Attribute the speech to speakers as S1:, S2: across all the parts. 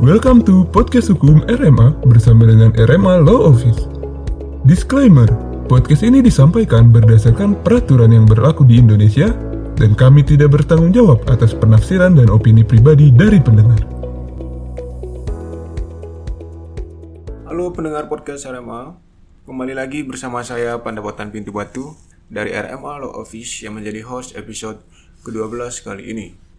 S1: Welcome to Podcast Hukum RMA bersama dengan RMA Law Office. Disclaimer, podcast ini disampaikan berdasarkan peraturan yang berlaku di Indonesia dan kami tidak bertanggung jawab atas penafsiran dan opini pribadi dari pendengar.
S2: Halo pendengar podcast RMA, kembali lagi bersama saya Pandapatan Pintu Batu dari RMA Law Office yang menjadi host episode ke-12 kali ini.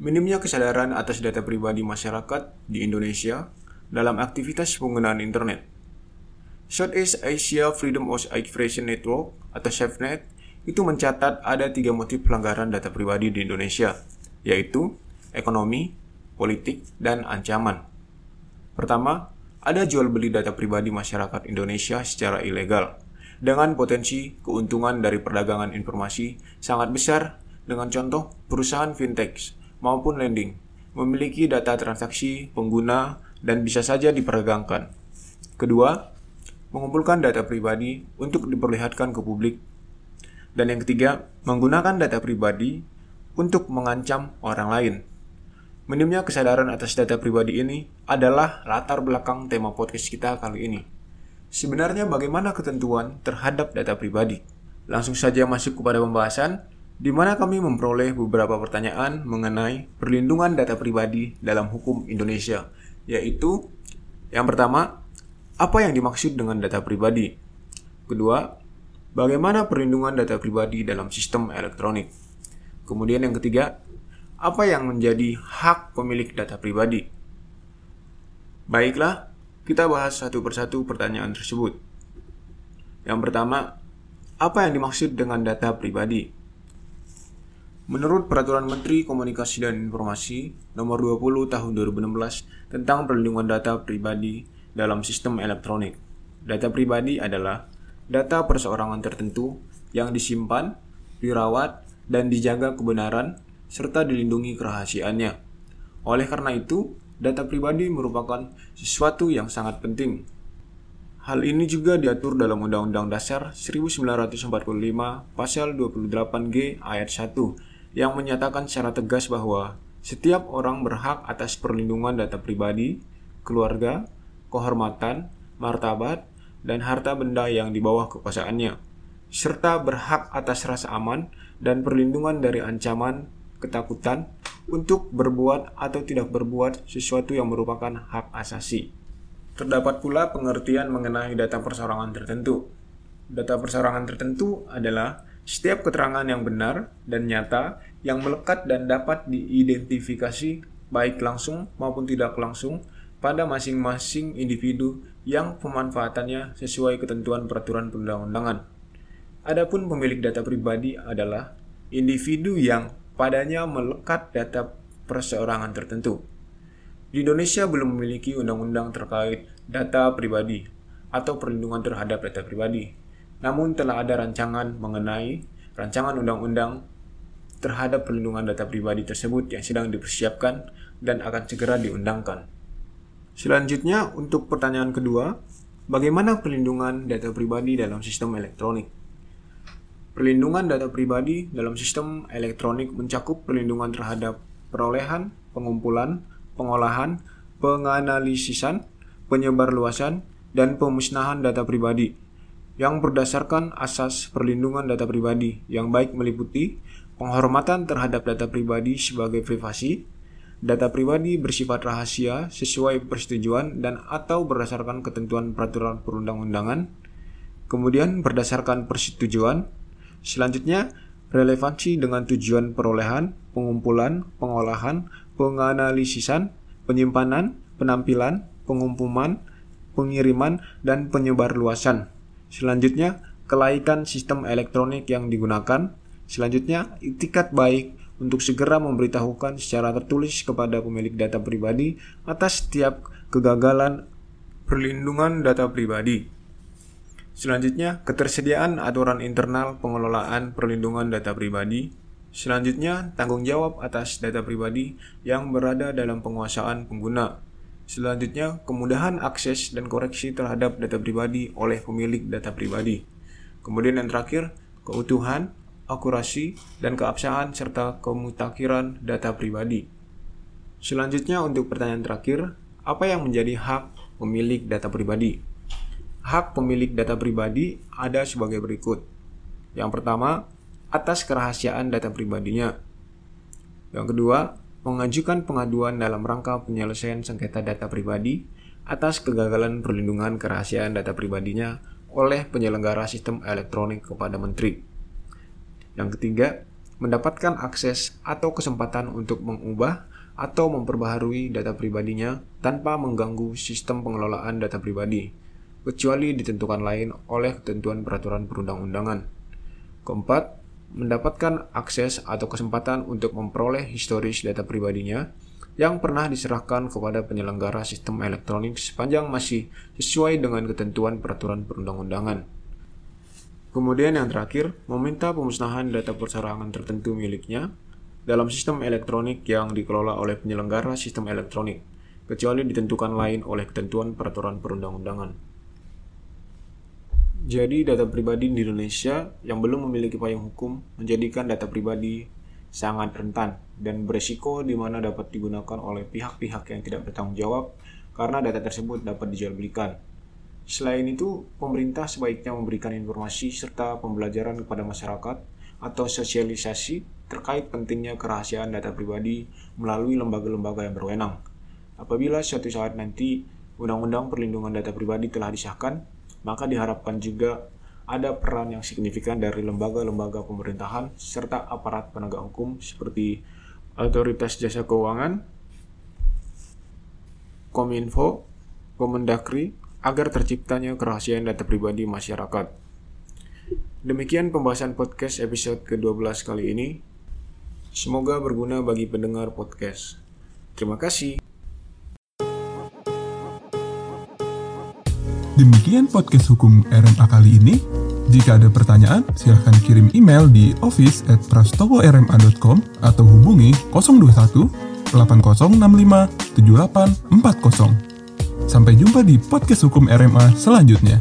S2: Minimnya kesadaran atas data pribadi masyarakat di Indonesia dalam aktivitas penggunaan internet. Southeast Asia Freedom of Expression Network atau SafeNet itu mencatat ada tiga motif pelanggaran data pribadi di Indonesia, yaitu ekonomi, politik, dan ancaman. Pertama, ada jual beli data pribadi masyarakat Indonesia secara ilegal dengan potensi keuntungan dari perdagangan informasi sangat besar dengan contoh perusahaan fintech maupun lending memiliki data transaksi pengguna dan bisa saja diperdagangkan. Kedua, mengumpulkan data pribadi untuk diperlihatkan ke publik. Dan yang ketiga, menggunakan data pribadi untuk mengancam orang lain. Minimnya kesadaran atas data pribadi ini adalah latar belakang tema podcast kita kali ini. Sebenarnya bagaimana ketentuan terhadap data pribadi? Langsung saja masuk kepada pembahasan di mana kami memperoleh beberapa pertanyaan mengenai perlindungan data pribadi dalam hukum Indonesia, yaitu yang pertama, apa yang dimaksud dengan data pribadi? Kedua, bagaimana perlindungan data pribadi dalam sistem elektronik? Kemudian yang ketiga, apa yang menjadi hak pemilik data pribadi? Baiklah, kita bahas satu persatu pertanyaan tersebut. Yang pertama, apa yang dimaksud dengan data pribadi? Menurut Peraturan Menteri Komunikasi dan Informasi Nomor 20 Tahun 2016 tentang perlindungan data pribadi dalam sistem elektronik, data pribadi adalah data perseorangan tertentu yang disimpan, dirawat, dan dijaga kebenaran serta dilindungi kerahasiaannya. Oleh karena itu, data pribadi merupakan sesuatu yang sangat penting. Hal ini juga diatur dalam Undang-Undang Dasar 1945 Pasal 28G ayat 1 yang menyatakan secara tegas bahwa setiap orang berhak atas perlindungan data pribadi, keluarga, kehormatan, martabat, dan harta benda yang di bawah kekuasaannya, serta berhak atas rasa aman dan perlindungan dari ancaman, ketakutan untuk berbuat atau tidak berbuat sesuatu yang merupakan hak asasi. Terdapat pula pengertian mengenai data perseorangan tertentu. Data perseorangan tertentu adalah setiap keterangan yang benar dan nyata yang melekat dan dapat diidentifikasi baik langsung maupun tidak langsung pada masing-masing individu yang pemanfaatannya sesuai ketentuan peraturan perundang-undangan. Adapun pemilik data pribadi adalah individu yang padanya melekat data perseorangan tertentu. Di Indonesia belum memiliki undang-undang terkait data pribadi atau perlindungan terhadap data pribadi namun telah ada rancangan mengenai rancangan undang-undang terhadap perlindungan data pribadi tersebut yang sedang dipersiapkan dan akan segera diundangkan. Selanjutnya, untuk pertanyaan kedua, bagaimana perlindungan data pribadi dalam sistem elektronik? Perlindungan data pribadi dalam sistem elektronik mencakup perlindungan terhadap perolehan, pengumpulan, pengolahan, penganalisisan, penyebarluasan, dan pemusnahan data pribadi yang berdasarkan asas perlindungan data pribadi yang baik meliputi penghormatan terhadap data pribadi sebagai privasi, data pribadi bersifat rahasia sesuai persetujuan dan atau berdasarkan ketentuan peraturan perundang-undangan, kemudian berdasarkan persetujuan, selanjutnya relevansi dengan tujuan perolehan, pengumpulan, pengolahan, penganalisisan, penyimpanan, penampilan, pengumpuman, pengiriman, dan penyebarluasan. Selanjutnya, kelaikan sistem elektronik yang digunakan. Selanjutnya, itikat baik untuk segera memberitahukan secara tertulis kepada pemilik data pribadi atas setiap kegagalan perlindungan data pribadi. Selanjutnya, ketersediaan aturan internal pengelolaan perlindungan data pribadi. Selanjutnya, tanggung jawab atas data pribadi yang berada dalam penguasaan pengguna. Selanjutnya, kemudahan akses dan koreksi terhadap data pribadi oleh pemilik data pribadi. Kemudian yang terakhir, keutuhan, akurasi, dan keabsahan serta kemutakhiran data pribadi. Selanjutnya untuk pertanyaan terakhir, apa yang menjadi hak pemilik data pribadi? Hak pemilik data pribadi ada sebagai berikut. Yang pertama, atas kerahasiaan data pribadinya. Yang kedua, mengajukan pengaduan dalam rangka penyelesaian sengketa data pribadi atas kegagalan perlindungan kerahasiaan data pribadinya oleh penyelenggara sistem elektronik kepada menteri. Yang ketiga, mendapatkan akses atau kesempatan untuk mengubah atau memperbaharui data pribadinya tanpa mengganggu sistem pengelolaan data pribadi kecuali ditentukan lain oleh ketentuan peraturan perundang-undangan. Keempat, mendapatkan akses atau kesempatan untuk memperoleh historis data pribadinya yang pernah diserahkan kepada penyelenggara sistem elektronik sepanjang masih sesuai dengan ketentuan peraturan perundang-undangan. Kemudian yang terakhir, meminta pemusnahan data perserangan tertentu miliknya dalam sistem elektronik yang dikelola oleh penyelenggara sistem elektronik, kecuali ditentukan lain oleh ketentuan peraturan perundang-undangan. Jadi data pribadi di Indonesia yang belum memiliki payung hukum menjadikan data pribadi sangat rentan dan beresiko di mana dapat digunakan oleh pihak-pihak yang tidak bertanggung jawab karena data tersebut dapat dijual belikan. Selain itu, pemerintah sebaiknya memberikan informasi serta pembelajaran kepada masyarakat atau sosialisasi terkait pentingnya kerahasiaan data pribadi melalui lembaga-lembaga yang berwenang. Apabila suatu saat nanti Undang-Undang Perlindungan Data Pribadi telah disahkan, maka diharapkan juga ada peran yang signifikan dari lembaga-lembaga pemerintahan serta aparat penegak hukum seperti Otoritas Jasa Keuangan, Kominfo, Kemendagri agar terciptanya kerahasiaan data pribadi masyarakat. Demikian pembahasan podcast episode ke-12 kali ini. Semoga berguna bagi pendengar podcast. Terima kasih.
S1: Demikian podcast hukum RMA kali ini. Jika ada pertanyaan, silahkan kirim email di office at prastoworma.com atau hubungi 021 8065 7840. Sampai jumpa di podcast hukum RMA selanjutnya.